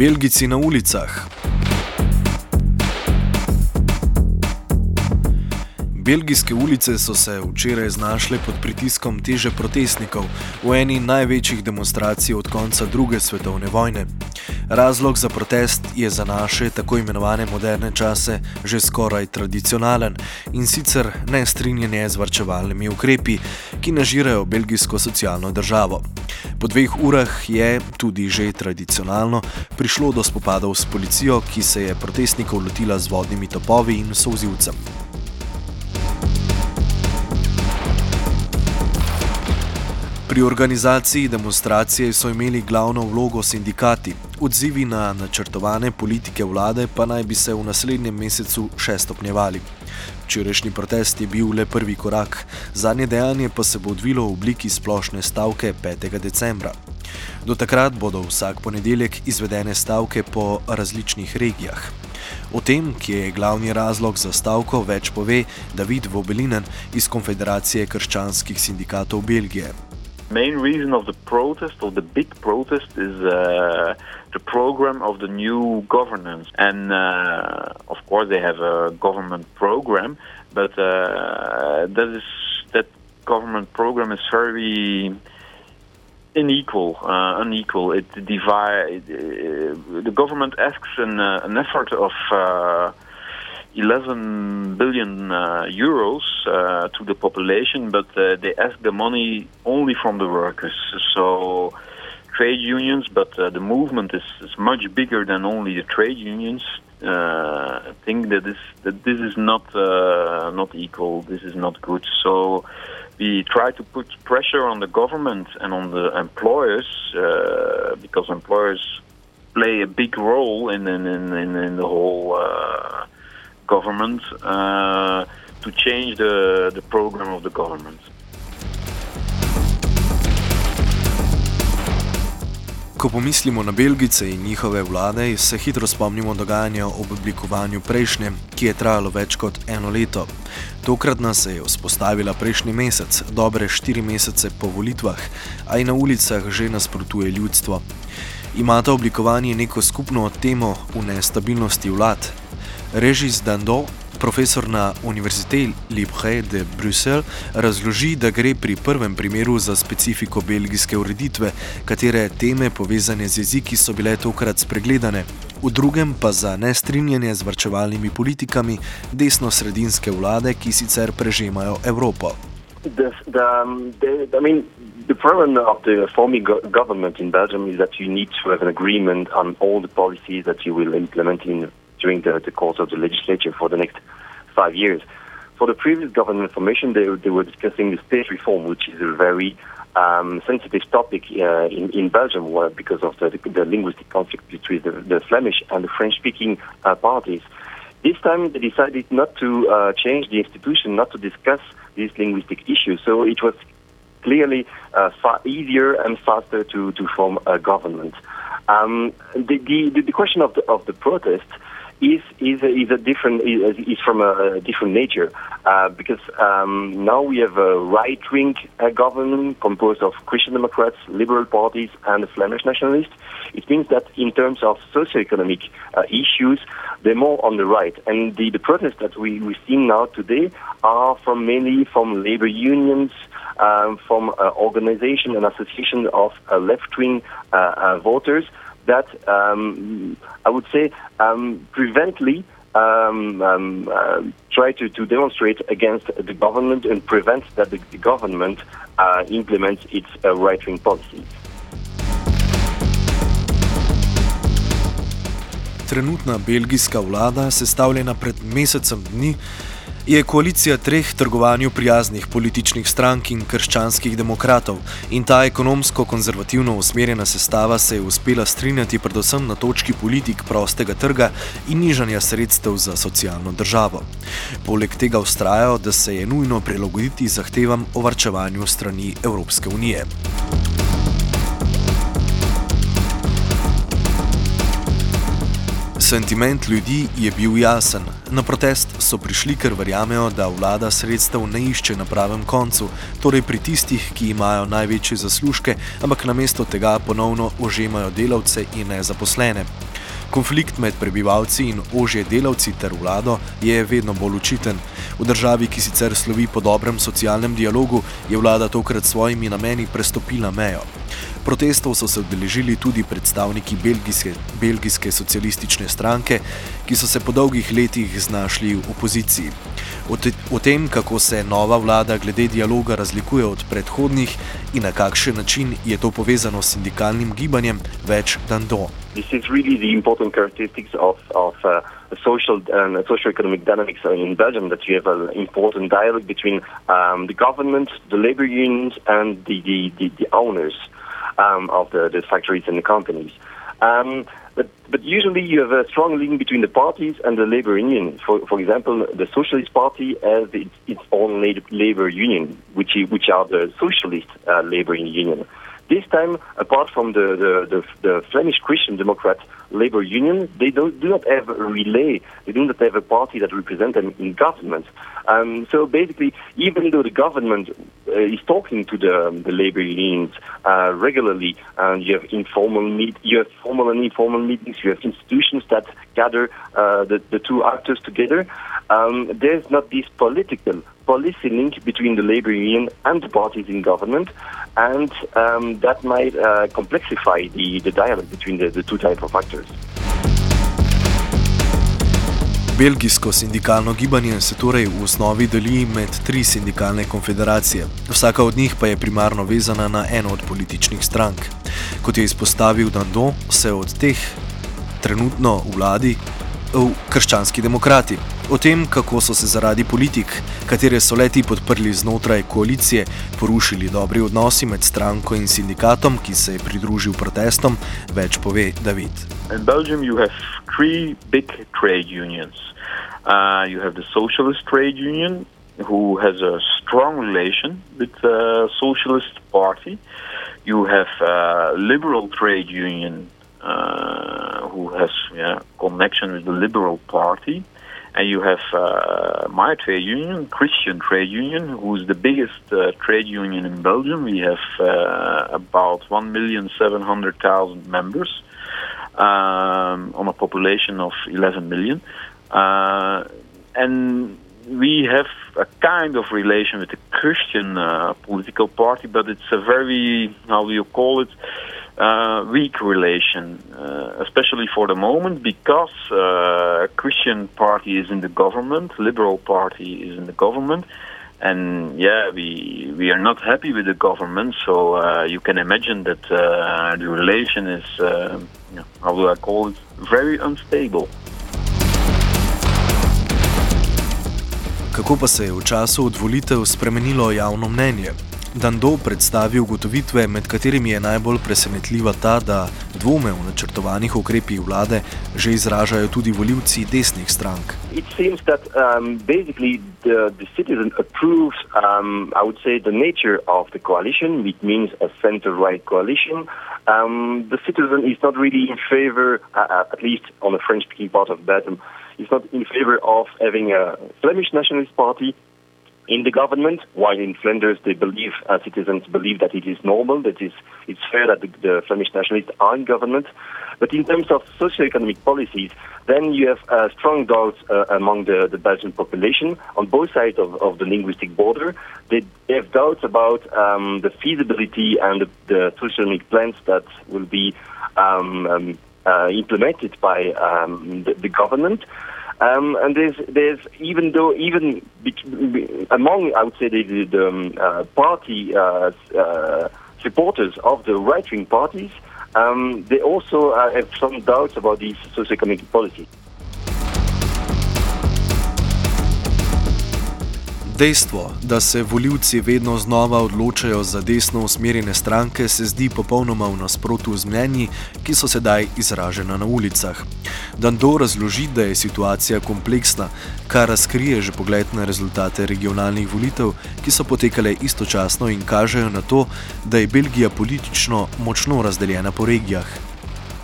Belgici na ulicah. Belgijske ulice so se včeraj znašle pod pritiskom teže protestnikov v eni največjih demonstracij od konca druge svetovne vojne. Razlog za protest je za naše tako imenovane moderne čase že skoraj tradicionalen in sicer nestrinjanje z varčevalnimi ukrepi, ki nažirajo belgijsko socialno državo. Po dveh urah je, tudi že tradicionalno, prišlo do spopadov s policijo, ki se je protestnikov lotila z vodnimi topovi in sozivcem. Pri organizaciji demonstracije so imeli glavno vlogo sindikati, odzivi na načrtovane politike vlade pa naj bi se v naslednjem mesecu še stopnjevali. Včerajšnji protest je bil le prvi korak, zadnje dejanje pa se bo odvilo v obliki splošne stavke 5. decembra. Do takrat bodo vsak ponedeljek izvedene stavke po različnih regijah. O tem, kje je glavni razlog za stavko, več pove David Vobelinen iz Konfederacije krščanskih sindikatov Belgije. Main reason of the protest, of the big protest, is uh, the program of the new governance. And uh, of course, they have a government program, but uh, that is that government program is very unequal. Uh, unequal. It divide. Uh, the government asks an, uh, an effort of. 11 billion uh, euros uh, to the population, but uh, they ask the money only from the workers. So trade unions, but the movement is, is, much bigger than only the trade unions. think that this that this is not not equal. This is not good. So we try to put pressure on the government and on the employers uh, because employers play a big role in in, in, in the whole uh, government uh, to change the, the program of the government. Ko pomislimo na Belgice in njihove vlade, se hitro spomnimo dogajanja ob oblikovanju prejšnje, ki je trajalo več kot eno leto. Tokrat nas je vzpostavila prejšnji mesec, dobre štiri mesece po volitvah, a i na ulicah že nasprotuje ljudstvo. Imata oblikovanje neko skupno temo v nestabilnosti vlad, Režis Dando, profesor na Univerziteti Libre de Bruxelles, razloži, da gre pri prvem primeru za specifiko belgijske ureditve, katere teme povezane z jeziki so bile tokrat spregledane, v drugem pa za nestrinjanje z vrčevalnimi politikami desno-sredinske vlade, ki sicer prežemajo Evropo. The, the, um, the, I mean, the problem of the forming go government in Belgium is that you need to have an agreement on all the policies that you will implement in during the, the course of the legislature for the next five years. For the previous government formation, they, they were discussing the state reform, which is a very um, sensitive topic uh, in, in Belgium where, because of the, the, linguistic conflict between the, the Flemish and the French speaking uh, parties. This time they decided not to uh, change the institution, not to discuss these linguistic issues. So it was clearly uh, far easier and faster to, to form a government. Um, the, the, the question of the, of the protest is is a, is a different is, from a different nature uh, because um, now we have a right wing uh, government composed of Christian Democrats, liberal parties, and Flemish nationalists. It means that in terms of socioeconomic uh, issues, they're more on the right, and the, the protests that we we see now today are from mainly from labor unions. Um, from uh, organization and association of uh, left-wing voters that um, I would say um, prevently um, um, uh, try to, to demonstrate against the government and prevent that the, the government uh, implements its uh, right-wing policies. Trenutna belgijska vlada, sestavljena pred mesecem dni, je koalicija treh trgovanju prijaznih političnih strank in krščanskih demokratov in ta ekonomsko-konzervativno usmerjena sestava se je uspela strinjati predvsem na točki politik prostega trga in nižanja sredstev za socialno državo. Poleg tega ustrajajo, da se je nujno prilagoditi zahtevam o varčevanju strani Evropske unije. Sentiment ljudi je bil jasen. Na protest so prišli, ker verjamejo, da vlada sredstev ne išče na pravem koncu, torej pri tistih, ki imajo največje zaslužke, ampak namesto tega ponovno ožemajo delavce in nezaposlene. Konflikt med prebivalci in ožje delavci ter vlado je vedno bolj učiten. V državi, ki sicer slovi po dobrem socialnem dialogu, je vlada tokrat s svojimi nameni prestopila mejo. Protestov so se odeležili tudi predstavniki belgijske, belgijske socialistične stranke, ki so se po dolgih letih znašli v opoziciji. O, te, o tem, kako se nova vlada glede dialoga razlikuje od predhodnih in na kakšen način je to povezano s sindikalnim gibanjem, več dan do. This is really the important characteristics of, of uh, social and uh, socio-economic dynamics in Belgium. That you have an important dialogue between um, the government, the labor unions, and the the, the, the owners um, of the, the factories and the companies. Um, but, but usually you have a strong link between the parties and the labor union. For, for example, the Socialist Party has its, its own labor union, which, is, which are the Socialist uh, labor union. This time, apart from the, the, the, the Flemish Christian Democrat labor union, they don't, do not have a relay. They do not have a party that represents them in government. Um, so basically, even though the government uh, is talking to the, um, the labor unions uh, regularly, and you have informal meet, you have formal and informal meetings, you have institutions that gather uh, the, the two actors together. Um, there's not this political policy link between the labor union and the parties in government, and um, that might uh, complexify the, the dialogue between the, the two types of actors. Belgijsko sindikalno gibanje se torej v osnovi deli med tri sindikalne konfederacije, vsaka od njih pa je primarno vezana na eno od političnih strank. Kot je izpostavil Dando, se od teh trenutno vladi krščanski demokrati. O tem, kako so se zaradi politik, katere so leti podprli znotraj koalicije, porušili dobri odnosi med stranko in sindikatom, ki se je pridružil protestom, več pove David. In Belgium have three big trade unions. Uh, you have the Socialist Trade Union, who has a strong relation with the Socialist Party. You have uh, Liberal Trade Union, who has yeah, connection with the Liberal Party, and you have uh, my trade union, Christian Trade Union, who is the biggest uh, trade union in Belgium. We have uh, about one million seven hundred thousand members um, on a population of eleven million, uh, and we have a kind of relation with the Christian uh, political party, but it's a very how do you call it? Uh, weak relation, uh, especially for the moment, because uh, Christian party is in the government, Liberal Party is in the government, and yeah, we we are not happy with the government. So uh, you can imagine that uh, the relation is, uh, how do I call it, very unstable. Kako pa se je v času od volitev spremenilo javno mnenje? Dando predstavi ugotovitve, med katerimi je najbolj presenetljiva ta, da dvome v načrtovanih ukrepih vlade že izražajo tudi voljivci desnih strank. It seems that um, basically the, the citizen approves, um, I would say, the nature of the coalition, which means a center right coalition. Um, the citizen is not really in favor, uh, at least on the French speaking part of Belgium, is not in favor of having a Flemish nationalist party in the government, while in Flanders they believe, uh, citizens believe that it is normal, that is, it's fair that the, the Flemish nationalists are in government. But in terms of socio-economic policies, then you have uh, strong doubts uh, among the, the Belgian population on both sides of, of the linguistic border. They, they have doubts about um, the feasibility and the, the socio-economic plans that will be um, um, uh, implemented by um, the, the government. Um, and there's, there's even though even among I would say the, the, um, uh, party uh, uh, supporters of the right-wing parties, um, they also uh, have some doubts about these socio-economic policies. Dejstvo, da se voljivci vedno znova odločajo za desno usmerjene stranke, se zdi popolnoma v nasprotju z mnenji, ki so sedaj izražena na ulicah. Dando razloži, da je situacija kompleksna, kar razkrije že pogled na rezultate regionalnih volitev, ki so potekale istočasno in kažejo na to, da je Belgija politično močno razdeljena po regijah.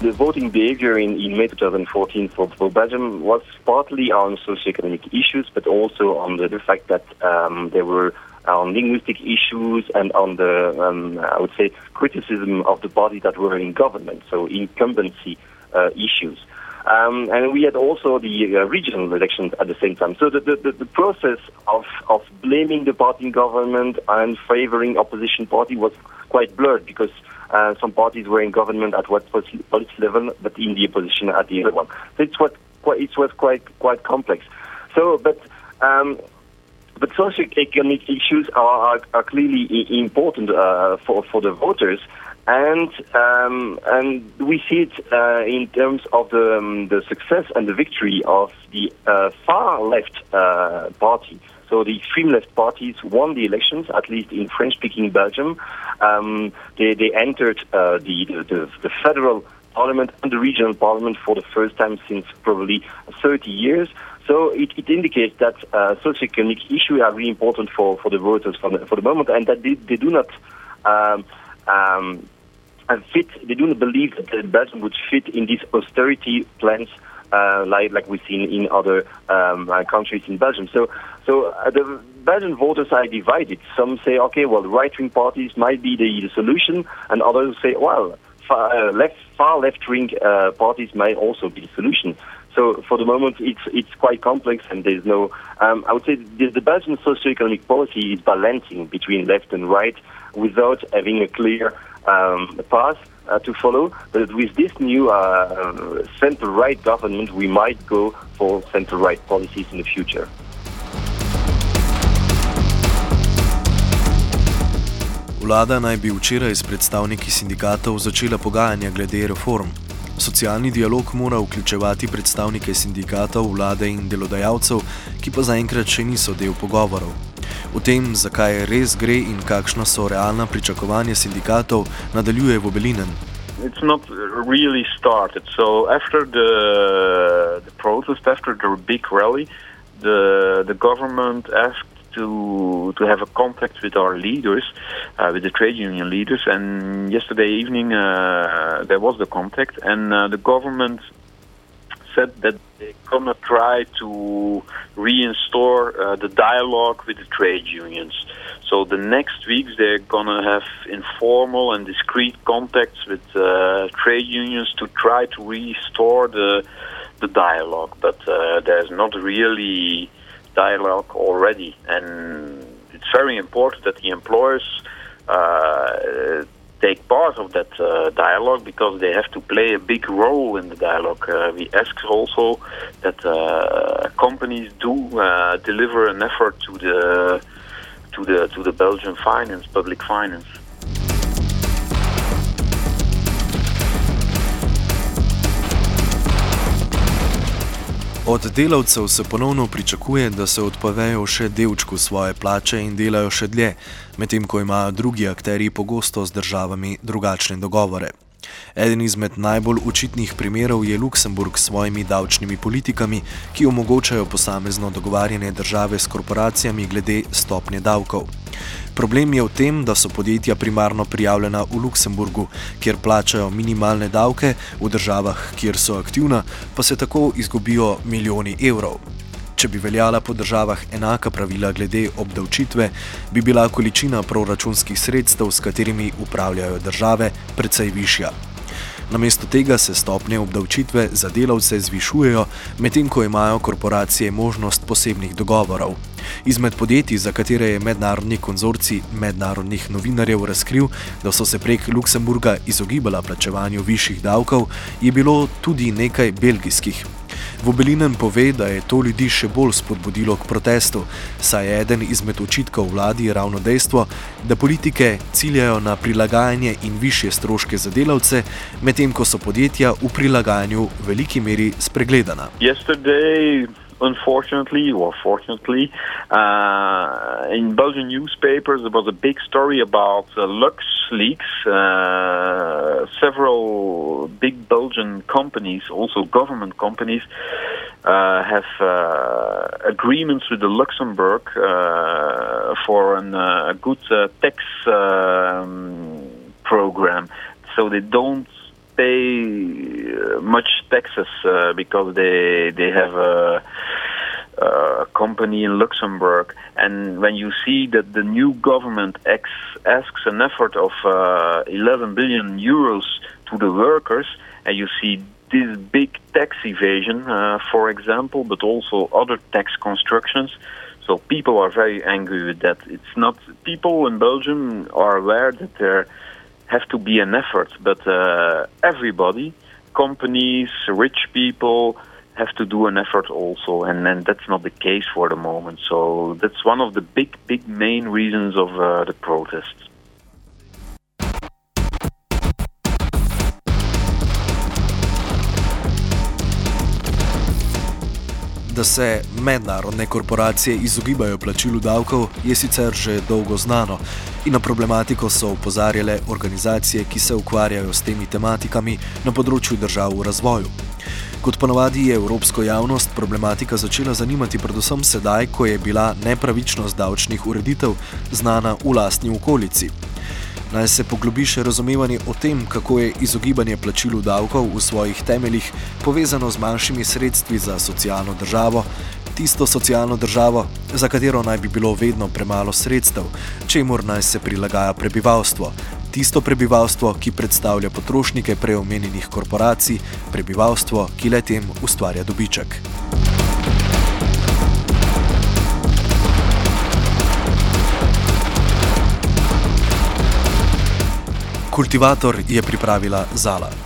The voting behavior in, in May 2014 for, for Belgium was partly on socioeconomic issues, but also on the, the fact that um, there were on linguistic issues and on the, um, I would say, criticism of the parties that were in government, so incumbency uh, issues. Um, and we had also the uh, regional elections at the same time. So the, the, the, process of, of blaming the party in government and favoring opposition party was quite blurred because uh, some parties were in government at what political level, but in the opposition at the other one. So it's what quite, it was quite quite complex. So, but um, but socio-economic issues are, are, are clearly important uh, for for the voters, and um, and we see it uh, in terms of the um, the success and the victory of the uh, far left uh, party. So the extreme left parties won the elections, at least in French-speaking Belgium. Um, they, they entered uh, the, the, the federal parliament and the regional parliament for the first time since probably 30 years. So it, it indicates that uh, socioeconomic issues are really important for, for the voters for the, for the moment, and that they, they do not um, um, fit. They do not believe that Belgium would fit in these austerity plans uh, like like we've seen in other um, countries in Belgium. So so uh, the Belgian voters are divided. Some say, okay, well, right-wing parties might be the, solution, and others say, well, far uh, left far left-wing uh, parties might also be the solution. So for the moment, it's it's quite complex, and there's no. Um, I would say the, the Belgian socio-economic policy is balancing between left and right without having a clear um, path uh, to follow. But with this new uh, center-right government, we might go for center-right policies in the future. Vlada naj bi včeraj s predstavniki sindikatov začela pogajanja glede reform. Socialni dialog mora vključevati predstavnike sindikatov, vlade in delodajalcev, ki pa zaenkrat še niso del pogovorov. O tem, zakaj res gre in kakšna so realna pričakovanja sindikatov, nadaljuje Vobelinen. It's not really started. So after the the protest, after the big rally, the the government asked to to have a contact with our leaders, uh, with the trade union leaders. And yesterday evening uh, there was the contact, and uh, the government said that they're gonna try to reinstore uh, the dialogue with the trade unions. So the next weeks they're gonna have informal and discreet contacts with uh, trade unions to try to restore the the dialogue. But uh, there's not really dialogue already, and it's very important that the employers uh, take part of that uh, dialogue because they have to play a big role in the dialogue. Uh, we ask also that uh, companies do uh, deliver an effort to the to the to the Belgian finance, public finance. Od delavcev se ponovno pričakuje, da se odpovejo še delčku svoje plače in delajo še dlje, medtem ko imajo drugi akteri pogosto z državami drugačne dogovore. Eden izmed najbolj očitnih primerov je Luksemburg s svojimi davčnimi politikami, ki omogočajo posamezno dogovarjanje države s korporacijami glede stopnje davkov. Problem je v tem, da so podjetja primarno prijavljena v Luksemburgu, kjer plačajo minimalne davke, v državah, kjer so aktivna, pa se tako izgubijo milijoni evrov. Če bi veljala po državah enaka pravila glede obdavčitve, bi bila količina proračunskih sredstev, s katerimi upravljajo države, precej višja. Namesto tega se stopnje obdavčitve za delavce zvišujejo, medtem ko imajo korporacije možnost posebnih dogovorov. Izmed podjetij, za katere je mednarodni konzorcij mednarodnih novinarjev razkril, da so se prek Luksemburga izogibala plačevanju višjih davkov, je bilo tudi nekaj belgijskih. Vobelinen pove, da je to ljudi še bolj spodbudilo k protestu, saj je eden izmed očitkov vladi ravno dejstvo, da politike ciljajo na prilagajanje in više stroške za delavce, medtem ko so podjetja v prilagajanju v veliki meri spregledana. Yesterday, unfortunately or fortunately, uh, in Belgian newspapers there was a big story about uh, LuxLeaks. Uh, several big Belgian companies, also government companies, uh, have uh, agreements with the Luxembourg uh, for an, a good tax um, program. So they don't pay uh, much taxes uh, because they they have a, a company in Luxembourg. And when you see that the new government ex- asks an effort of uh, 11 billion euros to the workers, and you see this big tax evasion, uh, for example, but also other tax constructions. So people are very angry with that. It's not people in Belgium are aware that there have to be an effort, but uh, everybody, companies, rich people, have to do an effort also, and then that's not the case for the moment. So that's one of the big, big main reasons of uh, the protests. Da se mednarodne korporacije izogibajo plačilu davkov, je sicer že dolgo znano in na problematiko so opozarjale organizacije, ki se ukvarjajo s temi tematikami na področju držav v razvoju. Kot ponavadi je evropsko javnost problematika začela zanimati predvsem sedaj, ko je bila nepravičnost davčnih ureditev znana v lastni okolici. Naj se poglobi še razumevanje o tem, kako je izogibanje plačilu davkov v svojih temeljih povezano z manjšimi sredstvi za socialno državo, tisto socialno državo, za katero naj bi bilo vedno premalo sredstev, čemur naj se prilagaja prebivalstvo. Tisto prebivalstvo, ki predstavlja potrošnike preomenjenih korporacij, prebivalstvo, ki le tem ustvarja dobiček. Kultivator je pripravila Zala.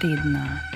did not.